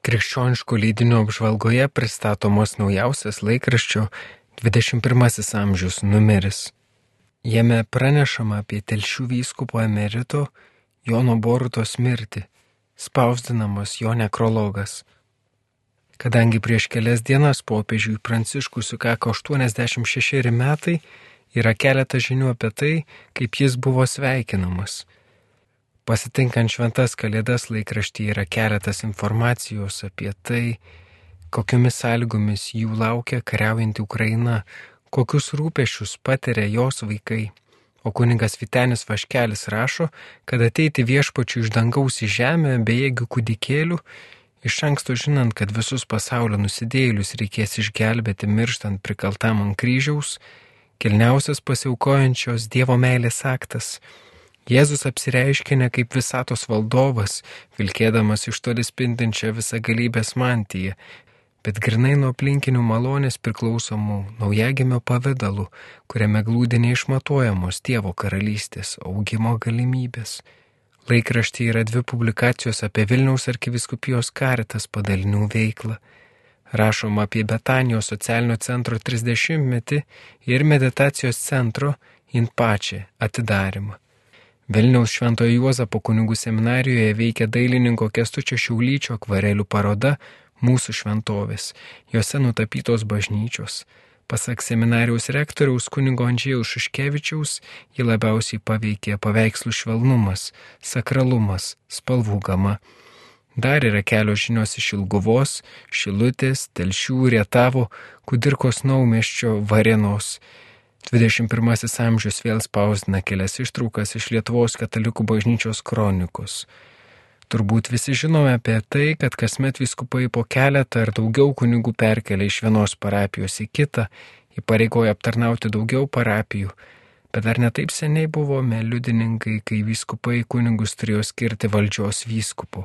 Krikščioniškų leidinių apžvalgoje pristatomos naujausias laikraščio 21 amžius numeris. Jame pranešama apie telšių vyskupo emerito Jono Borutos mirtį, spausdinamas jo nekrologas. Kadangi prieš kelias dienas popiežiui Pranciškui sukako 86 metai, yra keletas žinių apie tai, kaip jis buvo sveikinamas. Pasitinkant šventas kalėdas laikraštyje yra keletas informacijos apie tai, kokiomis sąlygomis jų laukia kariaujanti Ukraina, kokius rūpešius patiria jos vaikai. O kuningas Vitenis Vaškelis rašo, kad ateiti viešpačių iš dangaus į žemę bejėgių kūdikėlių, iš anksto žinant, kad visus pasaulio nusidėjėlius reikės išgelbėti mirštant prikaltam ant kryžiaus, kilniausias pasiaukojančios Dievo meilės aktas Jėzus apsireiškė ne kaip visatos valdovas, vilkėdamas iš toli spindinčią visą galybės mantiją, bet grinai nuo aplinkinių malonės priklausomų naujagimio pavydalu, kuriame glūdė neišmatuojamos Dievo karalystės augimo galimybės. Laikraštyje yra dvi publikacijos apie Vilniaus arkiviskupijos karitas padalinių veiklą. Rašoma apie Betanijos socialinio centro 30-metį ir meditacijos centro Inpačia atidarimą. Vilniaus Šventojo Juozapo kunigų seminarijoje veikia dailininko Kestučio Šiaulyčio akvarelių paroda Mūsų šventovės, juose nutapytos bažnyčios. Pasak seminarijos rektoriaus kunigo Andžėjaus Šuškevičiaus, jį labiausiai paveikė paveikslų švelnumas, sakralumas, spalvų gama. Dar yra kelios žinios iš Ilguvos, Šilutės, Telšių, Rietavo, Kudirkos naumeščio, Varenos. 21 amžius vėl spausdina kelias ištraukas iš Lietuvos katalikų bažnyčios kronikos. Turbūt visi žinome apie tai, kad kasmet viskupai po keletą ar daugiau kunigų perkelia iš vienos parapijos į kitą, įpareigoja aptarnauti daugiau parapijų, bet dar netaip seniai buvome liudininkai, kai viskupai kunigus turėjo skirti valdžios vyskupu,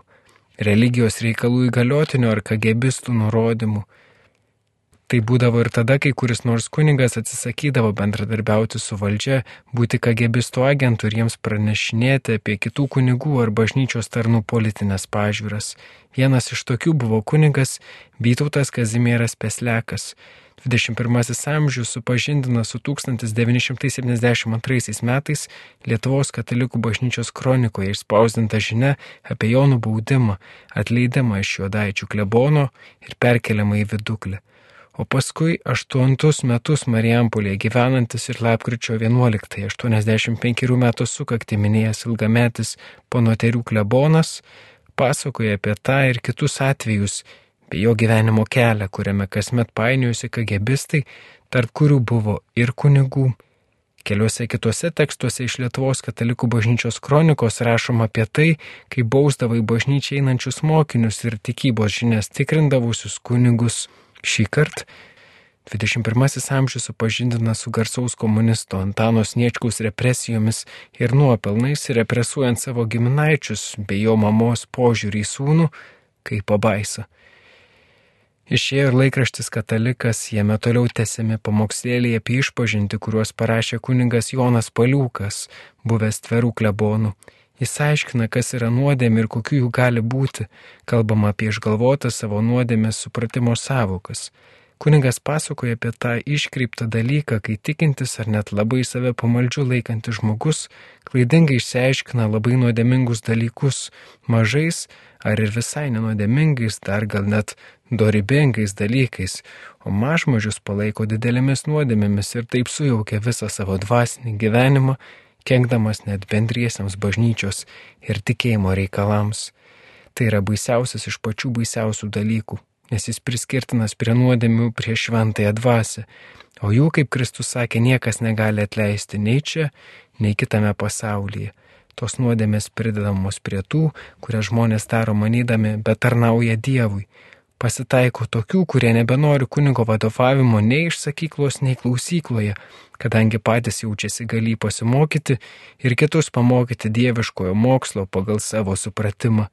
religijos reikalų įgaliotinio ar kagebistų nurodymų Tai būdavo ir tada, kai kuris nors kunigas atsisakydavo bendradarbiauti su valdžia, būti kagebistų agentų ir jiems pranešinėti apie kitų kunigų ar bažnyčios tarnų politinės pažiūras. Vienas iš tokių buvo kunigas Vytautas Kazimieras Peslekas. 21 amžius supažindina su 1972 metais Lietuvos katalikų bažnyčios kronikoje išspausdinta žinia apie jo nubaudimą, atleidimą iš juodaičių klebono ir perkeliamą į viduklį o paskui aštuntus metus Marijampolėje gyvenantis ir lapkričio 11, 85 metų sukakti minėjęs ilgametis ponoterių klebonas, pasakoja apie tą ir kitus atvejus, bei jo gyvenimo kelią, kuriame kasmet painiojusi kagebistai, tarp kurių buvo ir kunigų. Keliuose kituose tekstuose iš Lietuvos katalikų bažnyčios kronikos rašoma apie tai, kaip bausdavai bažnyčiai einančius mokinius ir tikybos žinias tikrindavusius kunigus. Šį kartą 21 amžius supažindina su garsaus komunisto Antano Sniečkaus represijomis ir nuopelnais, represuojant savo giminaičius bei jo mamos požiūrį į sūnų kaip pabaisa. Išėjo ir laikraštis katalikas, jame toliau tęsiami pamokslėliai apie išpažinti, kuriuos parašė kuningas Jonas Paliūkas, buvęs tverų klebonų. Jis aiškina, kas yra nuodėmė ir kokių jų gali būti. Kalbama apie išgalvotą savo nuodėmės supratimo savokas. Kuningas pasakoja apie tą iškreiptą dalyką, kai tikintis ar net labai save pamaldžiu laikantis žmogus klaidingai išsiaiškina labai nuodėmingus dalykus mažais ar ir visai nenuodėmingais, dar gal net dorybingais dalykais, o mažmažius palaiko didelėmis nuodėmėmis ir taip sujaukia visą savo dvasinį gyvenimą kenkdamas net bendriesiams bažnyčios ir tikėjimo reikalams. Tai yra baisiausias iš pačių baisiausių dalykų, nes jis priskirtinas prie nuodėmių prie šventąją dvasę, o jų, kaip Kristus sakė, niekas negali atleisti nei čia, nei kitame pasaulyje. Tos nuodėmės pridedamos prie tų, kurias žmonės daro manydami, bet tarnauja Dievui, Pasitaiko tokių, kurie nebenori kunigo vadovavimo nei iš sakyklos, nei klausykloje, kadangi patys jaučiasi gali pasimokyti ir kitus pamokyti dieviškojo mokslo pagal savo supratimą.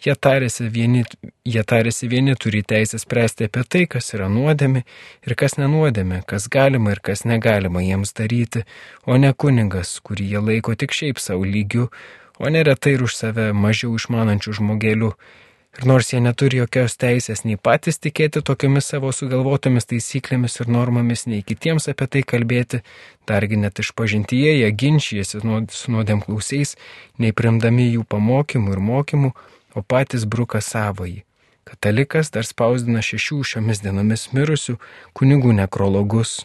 Jie tarėsi vieni, jie tarėsi vieni turi teisę spręsti apie tai, kas yra nuodėmi ir kas nenuodėmi, kas galima ir kas negalima jiems daryti, o ne kuningas, kurį jie laiko tik šiaip savo lygiu, o neretai ir už save mažiau išmanančių žmogelių Ir nors jie neturi jokios teisės nei patys tikėti tokiomis savo sugalvotomis taisyklėmis ir normomis, nei kitiems apie tai kalbėti, dargi net iš pažintyje jie ginčijasi su nuodėm klausiais, nei primdami jų pamokymų ir mokymų, o patys bruka savąjį. Katalikas dar spausdina šešių šiomis dienomis mirusių kunigų nekrologus.